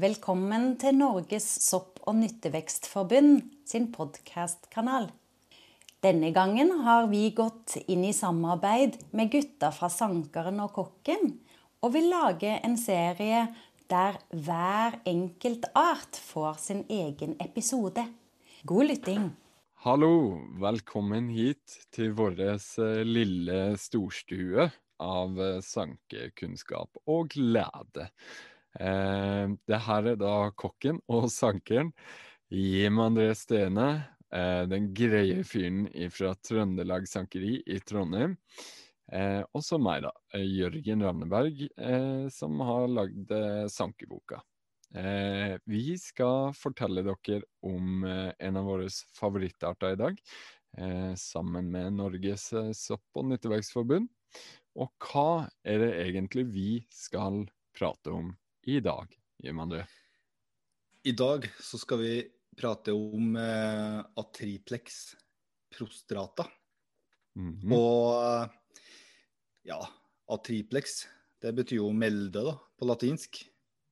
Velkommen til Norges sopp- og nyttevekstforbund sin podkastkanal. Denne gangen har vi gått inn i samarbeid med gutta fra Sankeren og Kokken, og vil lage en serie der hver enkelt art får sin egen episode. God lytting. Hallo, velkommen hit til vår lille storstue av sankekunnskap og glede. Eh, det her er da kokken og sankeren Jim André Stene, eh, den greie fyren fra Trøndelag Sankeri i Trondheim. Eh, og så meg, da. Jørgen Ravneberg, eh, som har lagd eh, Sankeboka. Eh, vi skal fortelle dere om eh, en av våre favorittarter i dag, eh, sammen med Norges sopp- og nytteverksforbund. Og hva er det egentlig vi skal prate om i dag, Jim André? I dag så skal vi prate om atriplex prostrata. Mm -hmm. Og ja, atriplex, det betyr jo melde da, på latinsk.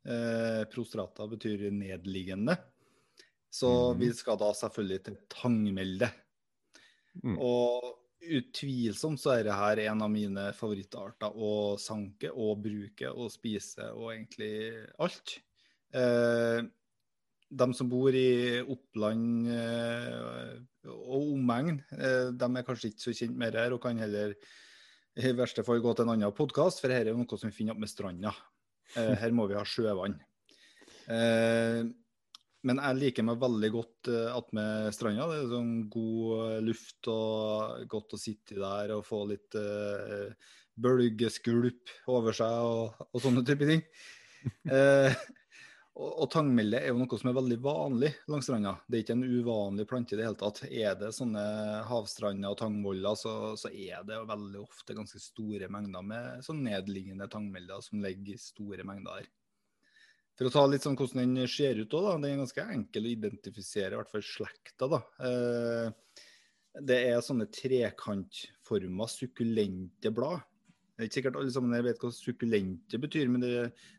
Eh, prostrata betyr nedliggende. Så mm. vi skal da selvfølgelig til tangmelde. Mm. Og utvilsomt så er det her en av mine favorittarter å sanke og bruke og spise og egentlig alt. Eh, de som bor i Oppland eh, og omegn, eh, de er kanskje ikke så kjent med det her og kan heller i verste fall gå til en annen podkast, for dette er noe som vi finner opp med stranda. Eh, her må vi ha sjøvann. Eh, men jeg liker meg veldig godt uh, attmed stranda. Det er sånn god luft og godt å sitte der og få litt uh, bølgeskvulp over seg og, og sånne typer ting. Uh, Og, og tangmelde er jo noe som er veldig vanlig langs stranda. Det er ikke en uvanlig plante i det hele tatt. Er det sånne havstrander og tangvoller, så, så, er det veldig ofte ganske store mengder med sånn nedliggende tangmelder som ligger i store mengder her. For å ta litt sånn hvordan den ser ut òg. Den er ganske enkel å identifisere, i hvert fall slekta. da. Eh, det er sånne trekantforma, sukkulente blad. Det er ikke sikkert alle sammen vet hva sukkulente betyr, men det,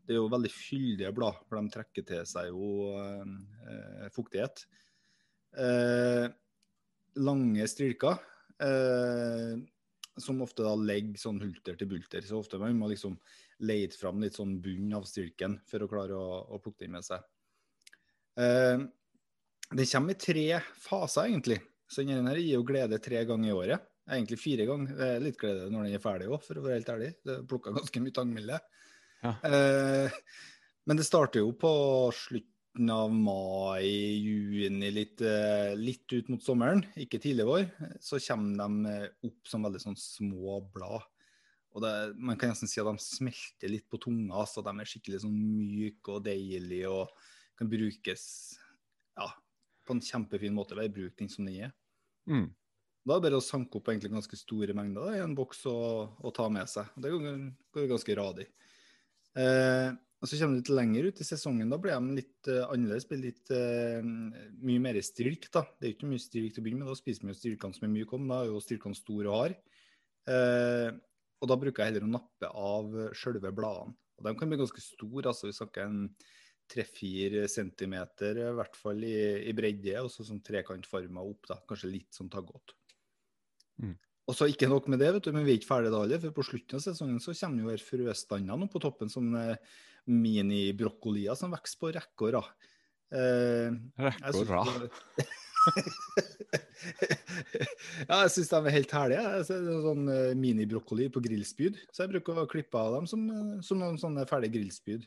det, er jo veldig fyldige blad. For de trekker til seg jo eh, fuktighet. Eh, lange strilker. eh, som ofte da legger sånn hulter til bulter. Så ofte man må liksom lete fram litt sånn bunn av styrken for å klare å, å plukke den med seg. Eh, den kommer i tre faser, egentlig. Så denne gir jo glede tre ganger i året. Egentlig fire ganger. Er litt glede når den er ferdig òg, for å være helt ærlig. Det plukka ganske mye tangmille. Ja. Eh, men det starter jo på slutten av mai, juni, litt, eh, litt, ut mot sommeren, ikke tidlig vår. Så kommer de opp som veldig sånn små blad. Og det, Man kan nesten si at de smelter litt på tunga, så de er skikkelig sånn myke og deilige og kan brukes ja, på en kjempefin måte. Bare bruk den som den er. Mm. Da er det bare å sanke opp egentlig ganske store mengder da, i en boks og, og, ta med seg. Det går, går ganske radig. Eh, og Så kommer du litt lenger ut i sesongen. Da blir de litt uh, annerledes. blir litt uh, mye mer stilk. da. Det er ikke mye stilk til å begynne med. Da spiser vi jo stilkene som er mye kom. Da er jo stilkene store og harde. Uh, og da bruker jeg heller å nappe av sjølve bladene. Og De kan bli ganske store. altså Vi snakker en tre-fire centimeter, i hvert fall i, i bredde, og så sånn trekantforma opp. da, Kanskje litt sånn taggåt. Mm. Og så Ikke nok med det, vet du, men vi er ikke ferdige da heller. For på slutten av sesongen så kommer jo her frøstandene på toppen som mini-brokkolier som vokser på rekke og rad. Eh, rekke og rad? ja, jeg syns de er helt herlige. Sånn uh, mini-brokkoli på grillspyd. Så jeg bruker å klippe av dem som, eh, som noen sånne ferdige grillspyd.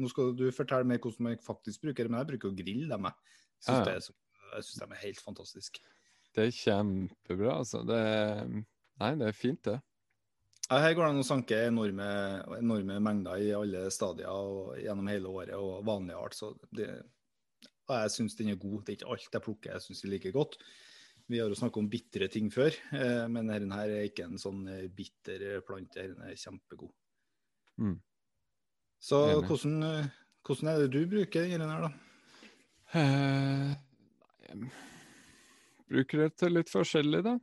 Nå skal du fortelle meg hvordan man faktisk bruker det, men jeg bruker å grille dem. Jeg syns ja, ja. de er helt fantastiske. Det er kjempebra, altså. Det er, nei, det er fint, det. Her går det an å sanke enorme, enorme, mengder i alle stadier og gjennom hele året og vanlig art. Så det, jeg syns den er god. Det er ikke alt jeg plukker jeg syns er like godt. Vi har jo snakket om bitre ting før, eh, men denne her er ikke en sånn eh, bitter plante. Denne er kjempegod. Mm. Så hvordan, eh, hvordan, er det du bruker denne her, da? Uh, bruker det til litt forskjellig, da.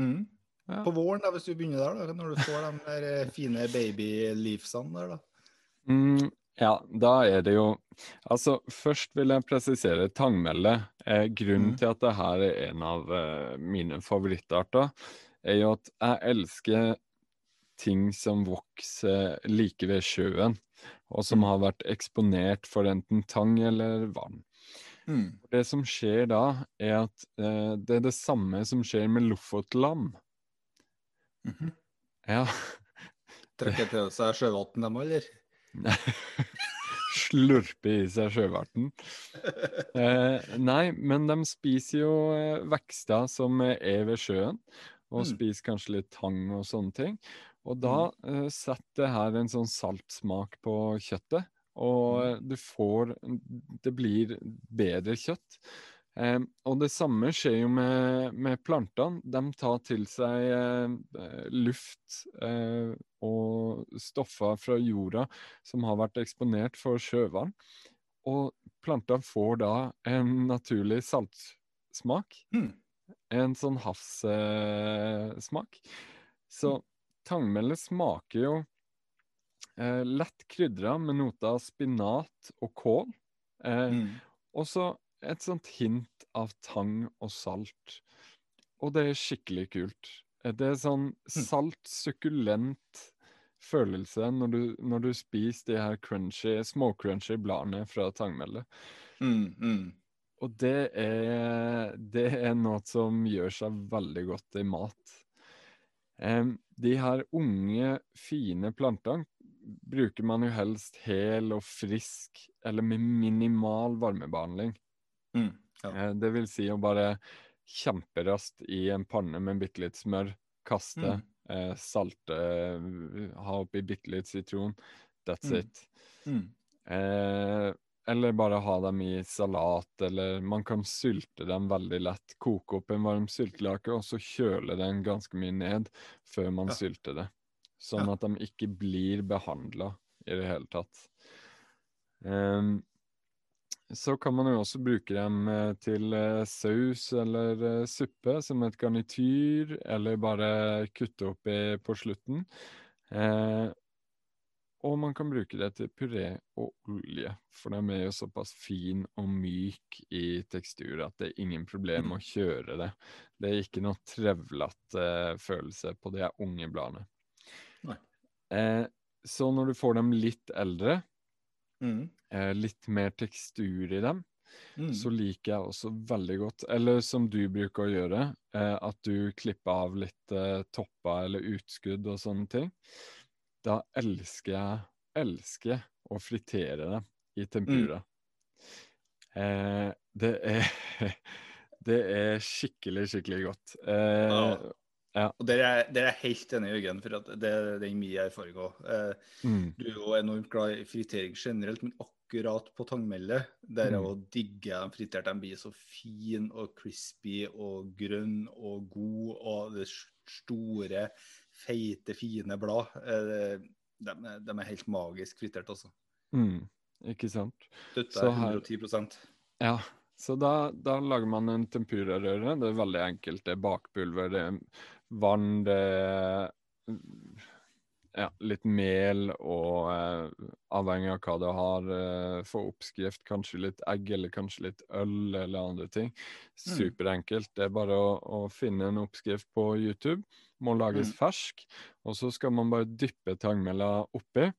Mm. Ja. På våren, da, hvis du begynner der, da, når du får de der eh, fine baby-leafsene der, da. Mm, ja, da er det jo Altså, først vil jeg presisere tangmelle. Eh, grunnen mm. til at det her er en av eh, mine favorittarter, er jo at jeg elsker ting som vokser like ved sjøen, og som mm. har vært eksponert for enten tang eller vann. Mm. Det som skjer da, er at eh, det er det samme som skjer med lofotlam. Mm -hmm. Ja. Trekker til seg sjøvann, dem òg, eller? Slurpe i seg sjøvann. Eh, nei, men de spiser jo eh, vekster som er ved sjøen, og mm. spiser kanskje litt tang og sånne ting. Og da mm. eh, setter det her en sånn saltsmak på kjøttet. Og mm. du får Det blir bedre kjøtt. Eh, og det samme skjer jo med, med plantene. De tar til seg eh, luft eh, og stoffer fra jorda som har vært eksponert for sjøvann. Og plantene får da en naturlig saltsmak. Mm. En sånn havssmak. Så tangmelle smaker jo Eh, lett krydra med noter av spinat og kål. Eh, mm. Og så et sånt hint av tang og salt. Og det er skikkelig kult. Det er sånn hm. salt, sukkulent følelse når du, når du spiser de her crunchy, småcrunchy bladene fra tangmellet. Mm, mm. Og det er, det er noe som gjør seg veldig godt i mat. Um, de her unge, fine plantene bruker man jo helst hel og frisk, eller med minimal varmebehandling. Mm, ja. Eh, det vil si å bare kjemperaskt i en panne med bitte litt smør, kaste, mm. eh, salte, ha oppi bitte litt sitron. That's mm. it. Mm. Eh, eller bare ha dem i salat, eller man kan sylte dem veldig lett. Koke opp en varm syltelake, og så kjøle den ganske mye ned før man ja. sylter det. Sånn at de ikke blir behandla i det hele tatt. Um, så kan man jo også bruke dem eh, til uh, saus eller uh, suppe som et garnityr, eller bare kutte opp i på slutten. Eh, og man kan bruke det til puré og olje, for de er jo såpass fin og myk i tekstur at det er ingen problem å kjøre det. Det er ikke noe trevlete følelse på de unge bladene. Eh, så når du får dem litt eldre, mm. eh, litt mer tekstur i dem, mm. så liker jeg også veldig godt Eller som du bruker å gjøre, eh, at du klipper av litt eh, topper eller utskudd og sånne ting. Da elsker jeg, elsker å fritere dem i tempura. Mm. det er Det er skikkelig, skikkelig godt. Eh, ja. Ja. Og Der er, der er jeg helt enig, Jørgen, for det, det er min erfaring òg. Eh, mm. Du er jo enormt glad i fritering generelt, men akkurat på tangmelle, der mm. jeg digger jeg fritert. De blir så fin og crispy og grønn og god, og det store, feite, fine blad. Eh, de, de, er helt magisk fritert, altså. Mm. Ikke sant. Dette er 110% Ja, så da, da, lager man en tempurarøre. Det er veldig enkelt. Det er bakpulver, det er vann, det er ja, litt mel og eh, avhengig av hva du har eh, for oppskrift, kanskje litt egg eller kanskje litt øl eller andre ting. Mm. Superenkelt. Det er bare å, å, finne en oppskrift på YouTube. Må lages mm. fersk. Og så skal man bare dyppe tangmela oppi.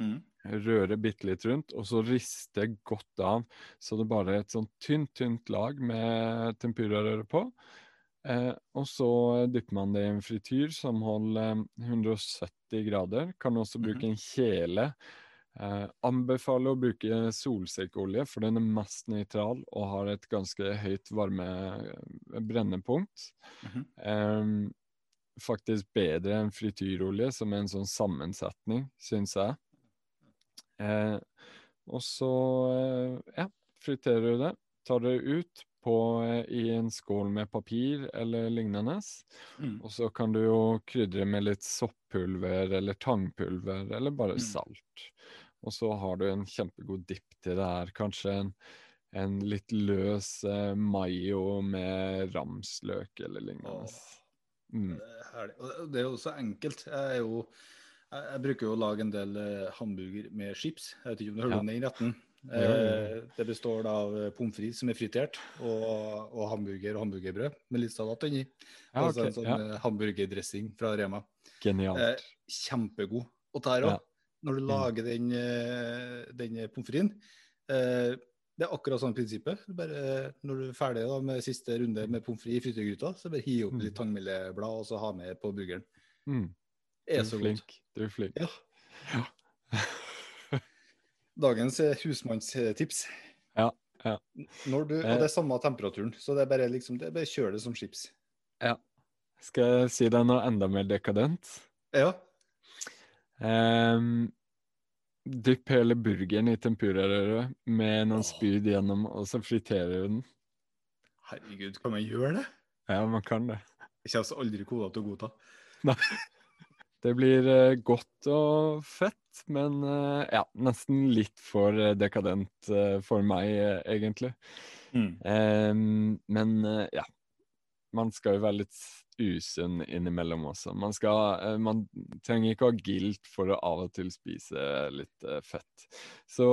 Mm. Røre bitte litt rundt, og så riste godt av. Så det bare er et sånn tynt, tynt lag med tempurarøre på. Eh, og så dypper man det i en frityr som holder 170 eh, grader. Kan også mhm. bruke en kjele. Eh, anbefaler å bruke solsikkeolje, for den er mest nøytral og har et ganske høyt varme eh, brennepunkt. Mm -hmm. eh, faktisk bedre enn frityrolje, som er en sånn sammensetning, syns jeg. Eh, og så, ja, friterer du det. Tar det ut, på, eh, i en skål med papir eller lignende. Mm. Og så kan du jo krydre med litt soppulver eller tangpulver eller bare mm. salt. Og så har du en kjempegod dipp til det her. Kanskje en, en litt løs eh, mayo med ramsløk eller lignende. Mm. Det er jo så enkelt. Jeg, jo, jeg, jeg bruker jo å lage en del eh, hamburger med chips. Jeg vet ikke om du hører ja. om den retten? Eh, det består av pommes frites som er fritert, og, og, hamburger og hamburgerbrød med litt salat inni. Ja, okay, altså en sånn ja. Eh, hamburgerdressing fra Rema. Genialt. Eh, kjempegod. Og der òg, ja. når du mm. lager den, eh, den pommes fritesen eh, Det er akkurat sånn prinsippet. Bare, når du er ferdig da, med siste runde med pommes frites i frytegryta, så bare hi opp mm. litt tangmilleblad og så ha med på burgeren. Mm. Du er, så flink. Godt. Du er flink. Ja. ja. Dagens eh, husmannstips. Ja, ja. Når du, og det er eh. samme temperaturen, så det er bare, liksom, det er bare kjør det som chips. Ja. Skal jeg si deg noe enda mer dekadent? Ja. Um, dypp hele burgeren i tempurarøret med noen spyd gjennom, og så friterer du den. Herregud, kan man gjøre det? Ja, man kan det. Jeg kommer aldri koda til å godta. Nei. Det blir uh, godt og fett, men uh, ja, nesten litt for uh, dekadent for meg, egentlig. Mm. Um, men ja, man skal jo være litt usunn innimellom også. Man, skal, man trenger ikke å ha gilt for å av og til spise litt fett. Så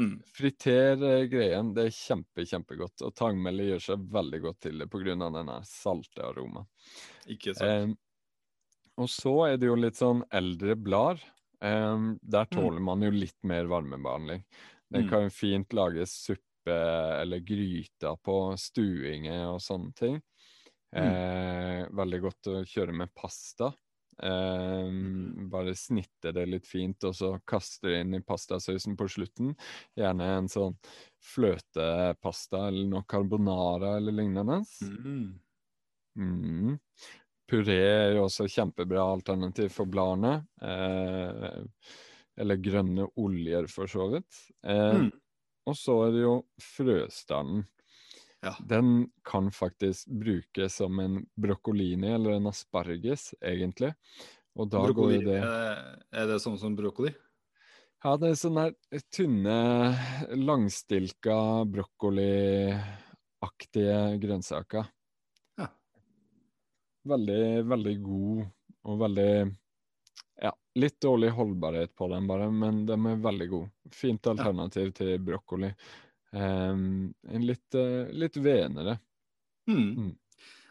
mm. friter greien. Det er kjempe, kjempegodt. Og tangmelle gjør seg veldig godt til det pga. denne salte aromaen. Ikke sant. Og så er det jo litt sånn eldre blader. Um, der mm. tåler man jo litt mer varmebehandling. Det mm. kan jo fint lages suppe eller gryter på stuinger og sånne ting. Mm. Eh, veldig godt å kjøre med pasta. Eh, bare snitte det litt fint, og så kaste det inn i pastasausen på slutten. Gjerne en sånn fløtepasta eller noe carbonara eller lignende. Mm. Mm. Puré er jo også kjempebra alternativ for bladene. Eh, eller grønne oljer, for så vidt. Eh, mm. Og så er det jo frøstanden. Ja. Den kan faktisk brukes som en brokkolini eller en asparges, egentlig. Og da broccoli, går det Er det sånn som brokkoli? Ja, det er sånne tynne, langstilka brokkoliaktige grønnsaker veldig, veldig god og veldig Ja, litt dårlig holdbarhet på den, bare, men de er veldig gode. Fint alternativ ja. til brokkoli. Um, litt, uh, litt venere. Mm. Mm.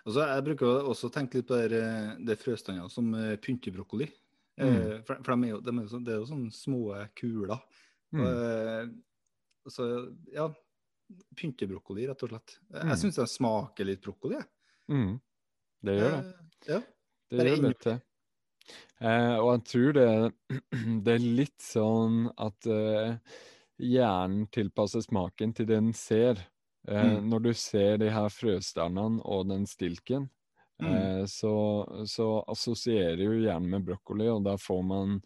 Altså, jeg bruker også å tenke litt på det, det frøstandene som uh, pyntebrokkoli. Mm. Uh, for, for de er jo, de er jo, det er jo sånne små kuler. Uh, så ja, pyntebrokkoli, rett og slett. Jeg mm. syns den smaker litt brokkoli. Jeg. Mm. Det gjør det. Eh, ja. Det, det gjør det til. Eh, og jeg tror det, det, er litt sånn at eh, hjernen tilpasser smaken til det den ser. Eh, mm. Når du ser de her frøstjernene og den stilken, mm. Eh, så, så, assosierer jo hjernen med brokkoli, og da får man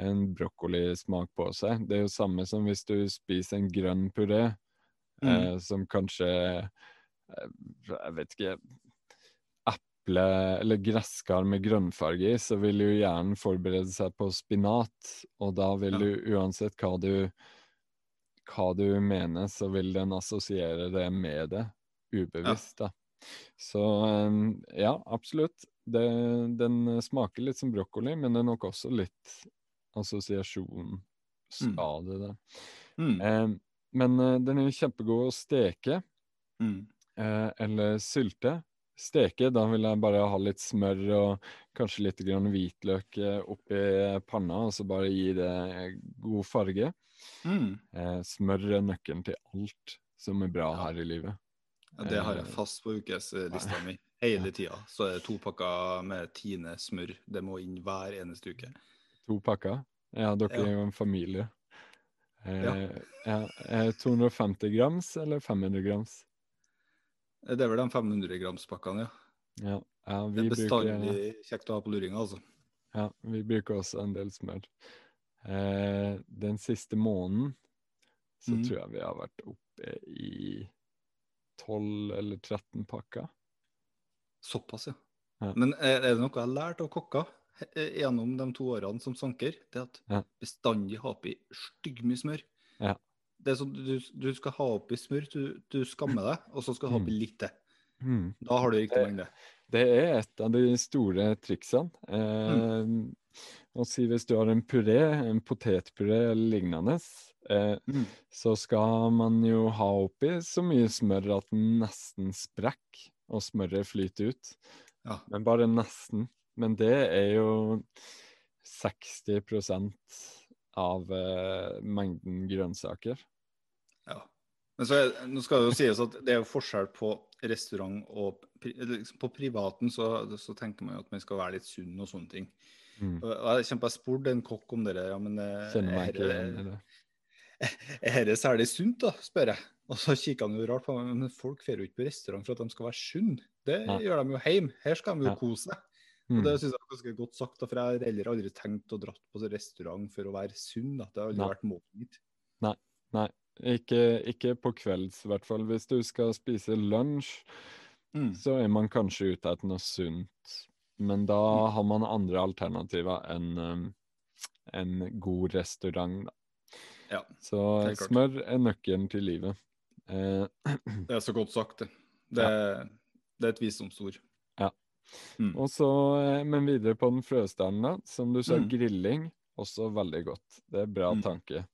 en brokkolismak på seg. Det er jo samme som hvis du spiser en grønn puré, mm. Eh, som kanskje Jeg vet ikke eple eller gresskar med grønnfarge i, så vil jo hjernen forberede seg på spinat. Og da vil du, uansett hva du, hva du mener, så vil den assosiere det med det, ubevisst. da. Så ja, absolutt. Det, den smaker litt som brokkoli, men det er nok også litt assosiasjonsskade, mm. det. Mm. Eh, men den er kjempegod å steke. Mm. Eh, eller sylte. Steke, da vil jeg bare ha litt smør og kanskje litt grann hvitløk eh, oppi panna, og så bare gi det god farge. Mm. Eh, smør er nøkkelen til alt som er bra ja. her i livet. Ja, det har jeg eh, fast på ukeslista mi. Hele tida så er det to pakker med Tine smør. Det må inn hver eneste uke. To pakker? Ja, dere er jo en familie. Eh, ja. 250 grams eller 500 grams? Det er vel de 500-gramspakkene, ja. ja. ja. det er bestandig kjekt å ha på luringa, altså. Ja, vi bruker også en del smør. Eh, den siste måneden så mm. tror jeg vi har vært oppe i 12 eller 13 pakker. Såpass, ja. ja. Men er det noe jeg har lært av kokker eh, gjennom de to årene som sanker? Det at ja. bestandig ha oppi styggmye smør. Ja det er sånn, du, du, skal ha oppi smør, du, du skammer deg, og så skal du ha oppi mm. litt til. Mm. Da har du riktig mengde. Det er et av de store triksene. Eh, mm. Og si hvis du har en puré, en potetpuré eller lignende, eh, mm. så skal man jo ha oppi så mye smør at den nesten sprekker, og smøret flyter ut. Ja. Men bare nesten. Men det er jo 60% av eh, mengden grønnsaker. Men så nå skal det jo sies at det er jo forskjell på restaurant og liksom På privaten så, så, tenker man jo at man skal være litt sunn og sånne ting. Mm. Og jeg kjempe, jeg spurte en kokk om det. Ja, men eh, Kjenner meg ikke igjen det. Er dette særlig sunt, da, spør jeg. Og så kikker han jo rart på meg. Men folk drar jo ikke på restaurant for at de skal være sunne. Det ja. gjør de jo hjemme. Her skal de jo ja. kose seg. Mm. Og Det synes jeg er ganske godt sagt, da, for jeg har heller aldri tenkt å dratt på restaurant for å være sunn. Da. Det har aldri Nei. vært målet mitt. Nei. Nei. Ikke, ikke, på kvelds, i hvert fall. Hvis du skal spise lunsj, mm. så er man kanskje ute etter noe sunt. Men da mm. har man andre alternativer enn um, en god restaurant, da. Ja, så smør er nøkkelen til livet. Eh, det er så godt sagt, det. Det, ja. det er et visdomsord. Ja. Mm. Og så, eh, Men videre på den frøstjernen. Som du sa, mm. grilling. Også veldig godt. Det er bra mm. tanke.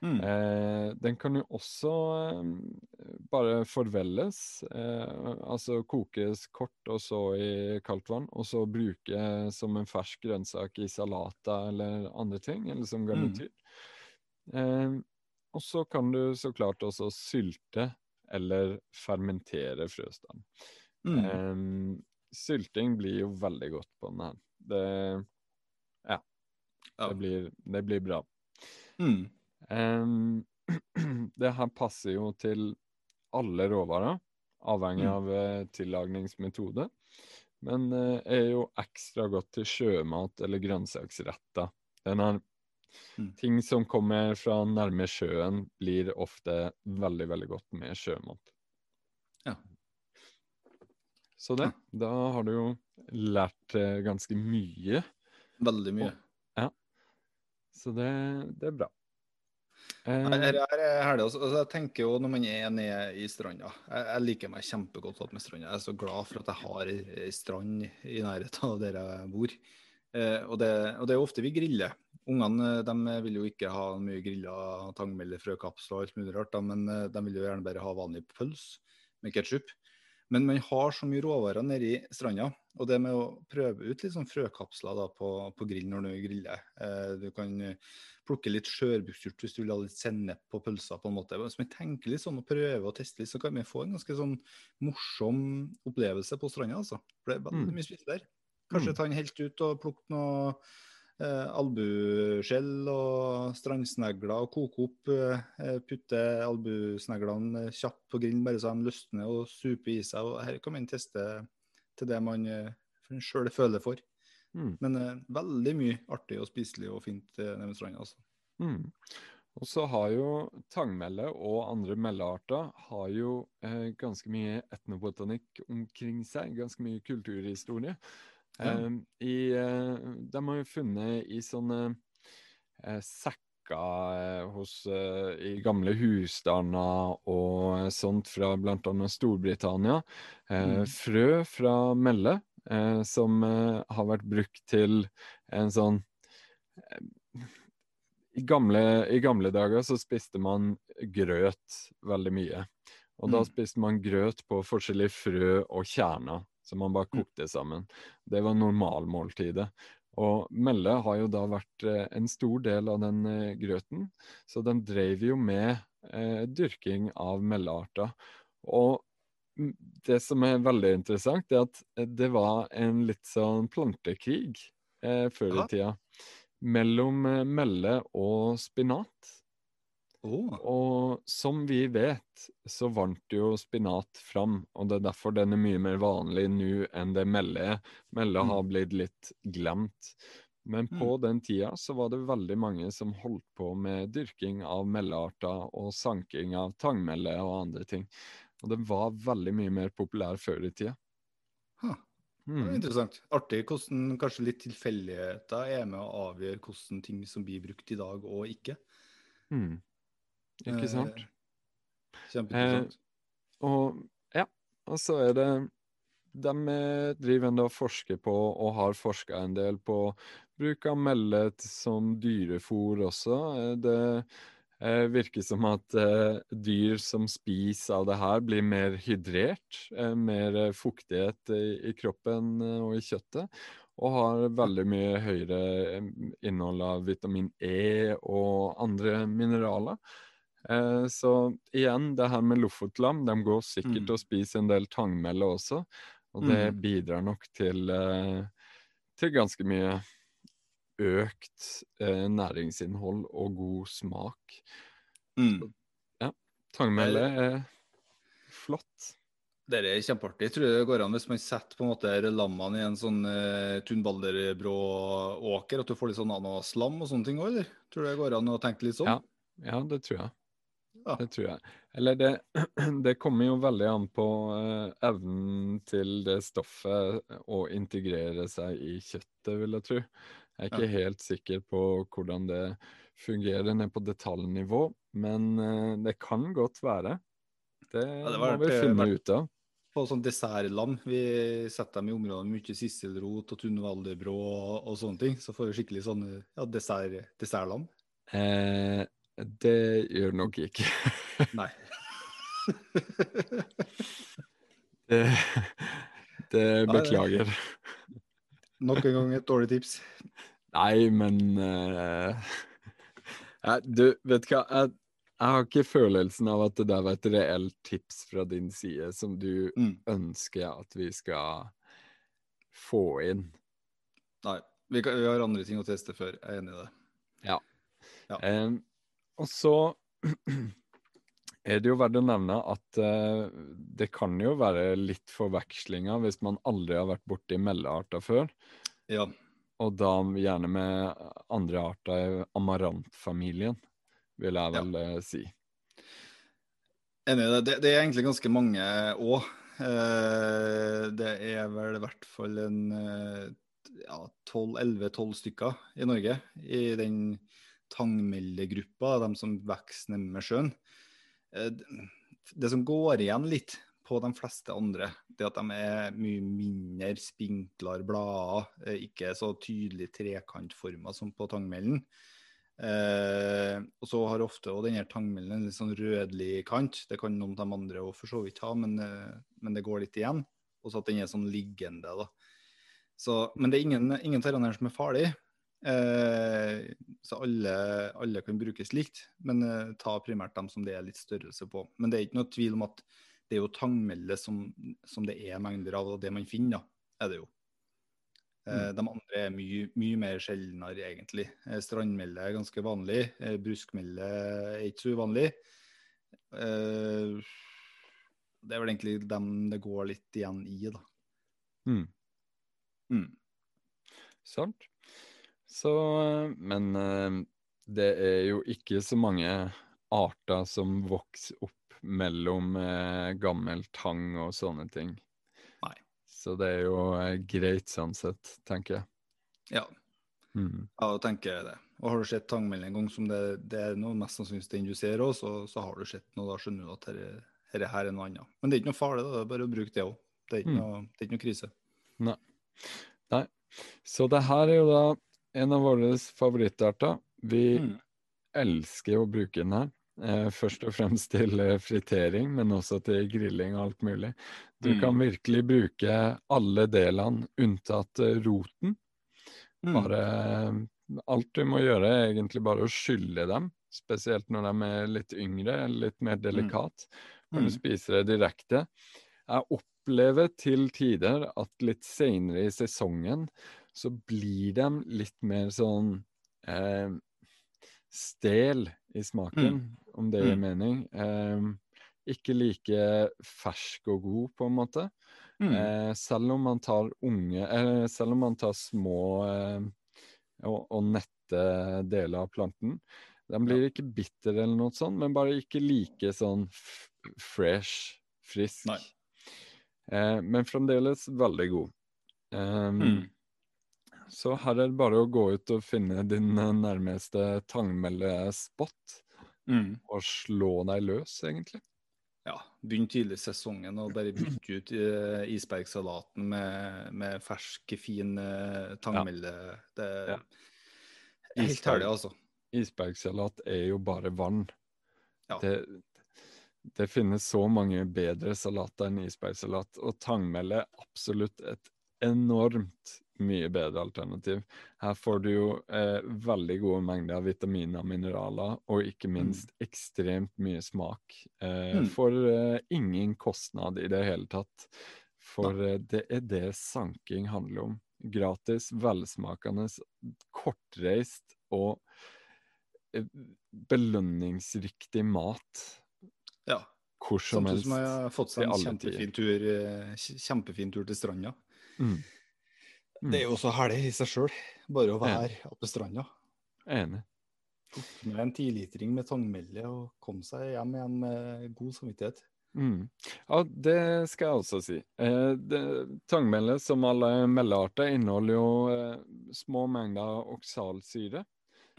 Mm. Eh, den kan jo også eh, bare forvelles, eh, altså kokes kort og så i kaldt vann, og så bruke som en fersk grønnsak i salater eller andre ting, eller som garnityr. Mm. Og så kan du så klart også sylte eller fermentere frøstand. Mm. Eh, sylting blir jo veldig godt på den her. Det ja. Det blir, det blir bra. Mm. Um, det her passer jo til alle råvarer, avhengig mm. av mm. tillagningsmetode. Men uh, er jo ekstra godt til sjømat eller grønnsaksretter. Den her mm. Ting som kommer fra nærme sjøen, blir ofte veldig, veldig godt med sjømat. Ja. Så det. Da har du jo lært uh, ganske mye. Veldig mye. Og, ja. Så det, det er bra. Uh, her er herlig. Altså, jeg tenker jo når man er nede i stranda jeg, jeg, liker meg kjempegodt med stranda. Jeg er så glad for at jeg har ei strand i nærheten av der jeg bor. Eh, og, det, og, det, er ofte vi griller. Ungene de vil jo ikke ha mye grilla tangmelde, frøkapsler og alt mulig rart, da, men eh, de vil jo gjerne bare ha vanlig pølse med ketsjup. Men man har så mye råvarer i stranda. Og det med å prøve ut litt sånn frøkapsler da, på, på grill når du griller. Eh, du kan plukke litt skjørbuksurt hvis du vil ha litt sennep på pølsa. på en måte. Hvis vi tenker litt sånn og prøver å teste litt, så kan vi få en ganske sånn morsom opplevelse på stranda. altså. For det er veldig mm. mye spise der. Kanskje mm. ta den helt ut og plukke noe eh, albuskjell og strandsnegler og koke opp. Eh, putte albusneglene kjapt på grillen bare så de løsner og super i seg. og Her kan man teste til det man eh, sjøl føler for. Mm. Men eh, veldig mye artig og spiselig og fint eh, nede ved stranda. Altså. Mm. Og så har jo tangmelle og andre mellearter har jo eh, ganske mye etnobotanikk omkring seg. Ganske mye kulturhistorie. Mm. I, eh, de har jo funnet i sånne eh, sekker eh, hos, i gamle husstander og sånt fra bl.a. Storbritannia. Mm. Frø fra melle som har vært brukt til en sånn i gamle, I gamle, dager så spiste man grøt veldig mye. Og da mm. spiste man grøt på forskjellige frø og kjerner som man bare mm. kokte sammen. Det var normalmåltidet. Og melle har jo da vært eh, en stor del av den eh, grøten, så den drev jo med eh, dyrking av mellearter. Og det som er veldig interessant, er at eh, det var en litt sånn plantekrig eh, før i tida mellom melle og spinat. Oh. Og som vi vet, så vant jo spinat fram, og det er derfor den er mye mer vanlig nå enn det melle er. Melle mm. har blitt litt glemt. Men på mm. den tida så var det veldig mange som holdt på med dyrking av mellearter og sanking av tangmelle og andre ting. Og det var veldig mye mer populær før i tida. Huh. Mm. interessant. Artig hvordan kanskje litt tilfeldigheter er med å avgjøre hvordan ting som blir brukt i dag og ikke. Mm. Ikke eh, sant? Kjempeinteressant. Eh, og ja, og så er det De driver enda og forsker på, og har forska en del på bruk av mellet som dyrefôr også. Det eh, virker som at eh, dyr som spiser av det her, blir mer hydrert. Eh, mer fuktighet i, i, kroppen og i kjøttet. Og har veldig mye høyere innhold av vitamin E og andre mineraler. Eh, så igjen, det her med lofotlam, de går sikkert mm. til å spise en del tangmelle også. Og det mm. bidrar nok til, eh, til ganske mye økt eh, næringsinnhold og god smak. Mm. ja, tangmelle er flott. Det er kjempeartig. Jeg tror det går an hvis man setter på en måte lammene i en sånn uh, tunbalderbrå åker, at du får litt sånn ananaslam og sånne ting òg, eller? Tror du det går an å tenke litt sånn? Ja, ja det tror jeg. Ja. Det tror jeg. Eller det, det, kommer jo veldig an på uh, evnen til det stoffet å integrere seg i kjøttet, vil jeg tro. Jeg er ikke ja. helt sikker på hvordan det fungerer ned på detaljnivå, men uh, det kan godt være. Det, ja, det må vi finne ut av. På sånn dessertlam. Vi setter dem i områder med mye sisselrot og tunvaldebrå og, og, sånne ting. Så får vi skikkelig sånn ja, dessert, dessertlam. Eh, det gjør nok ikke. Nei. det, det beklager. Nok en gang et dårlig tips. Nei, men uh, Du, vet du hva. Jeg, jeg har ikke følelsen av at det der var et reelt tips fra din side som du mm. ønsker at vi skal få inn. Nei. Vi, kan, vi, har andre ting å teste før. Jeg er enig i det. Ja. ja. Um, og så er det jo verdt å nevne at uh, det kan jo være litt forvekslinger hvis man aldri har vært borti meldearter før. Ja. Og da gjerne med andre arter i amarantfamilien vil jeg vel ja. Eh, si. Enig i det. det. Det er egentlig ganske mange òg. Eh, det er vel i hvert fall en eh, ja, 11-12 stykker i Norge i den tangmeldegruppa, de som vokser nærme sjøen. Det som går igjen litt på de fleste andre, det at de er mye mindre spinklere blader, ikke så tydelig trekantforma som på tangmelden. Eh, og så har ofte også denne tangmelden en litt sånn rødlig kant. Det kan noen av de andre òg for så vidt ha, men, eh, men, det går litt igjen. Og så at den er sånn liggende. da. Så, men det er ingen, ingen som er farlig. Eh, så alle, alle, kan brukes likt, men eh, ta primært dem som det er litt størrelse på. Men det er ikke noe tvil om at det er jo tangmelde som, som det er mengder av, og det man finner, da, er det jo. Eh, mm. De andre er mye, mye mer sjeldnere, egentlig. Eh, strandmelde er ganske vanlig. Eh, bruskmelde er ikke så uvanlig. Det er vel egentlig dem det går litt igjen i, da. Mm. Mm. Sant. Så Men det er jo ikke så mange arter som vokser opp mellom gammel tang og sånne ting. Nei. Så det er jo eh, greit sånn sett, tenker jeg. Ja. Mm. Ja, da tenker jeg det. Og har du sett tangmeld en gang som det, det er noe mest sannsynligvis den du ser òg, så, så, har du sett noe. Da skjønner du at dette her er noe annet. Men det er ikke noe farlig, da. det er bare å bruke det òg. Det, mm. det er ikke noe krise. Nei. Nei. Så det her er jo da en av våre favorittarter. Vi mm. elsker å bruke den her. Eh, først og fremst til eh, fritering, men også til grilling og alt mulig. Du mm. kan virkelig bruke alle delene unntatt eh, roten. Mm. Bare Alt du må gjøre, er egentlig bare å skylle dem. Spesielt når de er litt yngre, litt mer mm. delikat. Når du mm. spiser det direkte. Jeg opplever til tider at litt senere i sesongen så blir de litt mer sånn eh, stel i smaken, mm. om det gir mm. mening. Eh, ikke like fersk og god, på en måte. Mm. Eh, selv om man tar unge eh, Selv om man tar små eh, og, og, nette deler av planten. Den blir ikke bitter eller noe sånt, men bare ikke like sånn fresh, frisk. Eh, men fremdeles veldig god. Um. Så her er det bare å gå ut og finne din eh, nærmeste tangmeldespot. Mm. Og slå deg løs, egentlig. ja, begynn tidlig i sesongen og bare bytte ut uh, isbergsalaten med, med fersk, fin uh, tangmelde. Det er ja. helt herlig, altså. Isbergsalat er jo bare vann. Ja. Det, det, finnes så mange bedre salater enn isbergsalat, og tangmelde er absolutt et enormt mye bedre alternativ. Her får du jo eh, veldig gode mengder av vitaminer og mineraler, og ikke mm. minst mm. ekstremt mye smak. Eh, mm. For eh, ingen kostnad i det hele tatt. For eh, det er det sanking handler om. Gratis, velsmakende, kortreist og eh, belønningsriktig mat. Ja. Hvor som Samtidig som jeg har fått seg en kjempefin tur, eh, kjempefin tur til stranda. Mm. Det er jo så herlig i seg sjøl, bare å være oppe ved stranda. Enig. Tok med en tilitring med tangmelde og kom seg hjem igjen med god samvittighet. Mm. Ja, det skal jeg også si. Eh, tangmelde, som alle meldearter, inneholder jo eh, små mengder oksalsyre.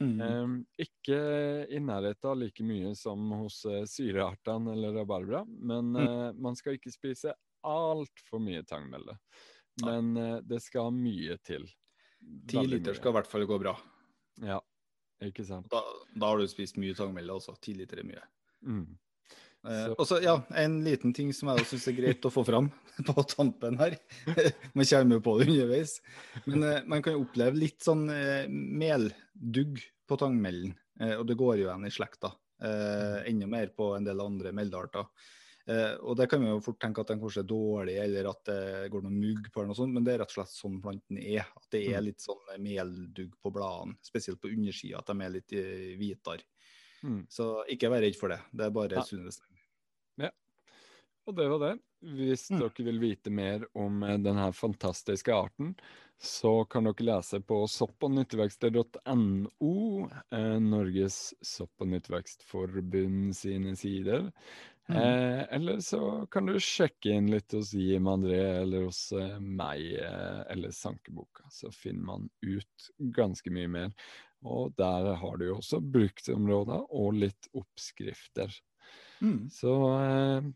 Mm. Eh, ikke i nærheten av like mye som hos eh, syreartene eller rabarbra, men mm. Eh, man skal ikke spise altfor mye tangmelde. Men uh, det skal mye til. Ti liter skal i hvert fall gå bra. Ja, ikke sant. Da, da har du spist mye tangmelde også. Ti liter er mye. Mm. Uh, og så, ja, En liten ting som jeg syns er greit å få fram på tampen her. man kommer jo på det underveis. Men uh, man kan jo oppleve litt sånn uh, meldugg på tangmelden. og det går jo igjen i slekta. Mm. enda mer på en del andre meldearter. Eh, og det kan vi jo fort tenke at den kanskje er dårlig, eller at det går noe mugg på den, og sånt, men det er rett og slett sånn planten er. At det er mm. litt sånn meldugg på bladene, spesielt på undersida, at de er litt eh, hvitere. Mm. Så ikke vær redd for det. Det er bare ja. sunnhetstegn. Ja. Og det var det. Hvis mm. dere vil vite mer om eh, denne fantastiske arten, så kan dere lese på soppognyttevekster.no, eh, Norges sopp- og nyttevekstforbund sine sider. Mm. Eh, eller så kan du sjekke inn litt hos Jim André eller hos eh, meg eh, eller Sankeboka, så finner man ut ganske mye mer. Og der har du jo også bruksområder og litt oppskrifter. Mm. Så eh,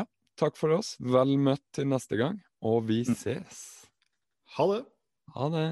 ja, takk for oss. Vel møtt til neste gang, og vi mm. ses. Ha det. Ha det.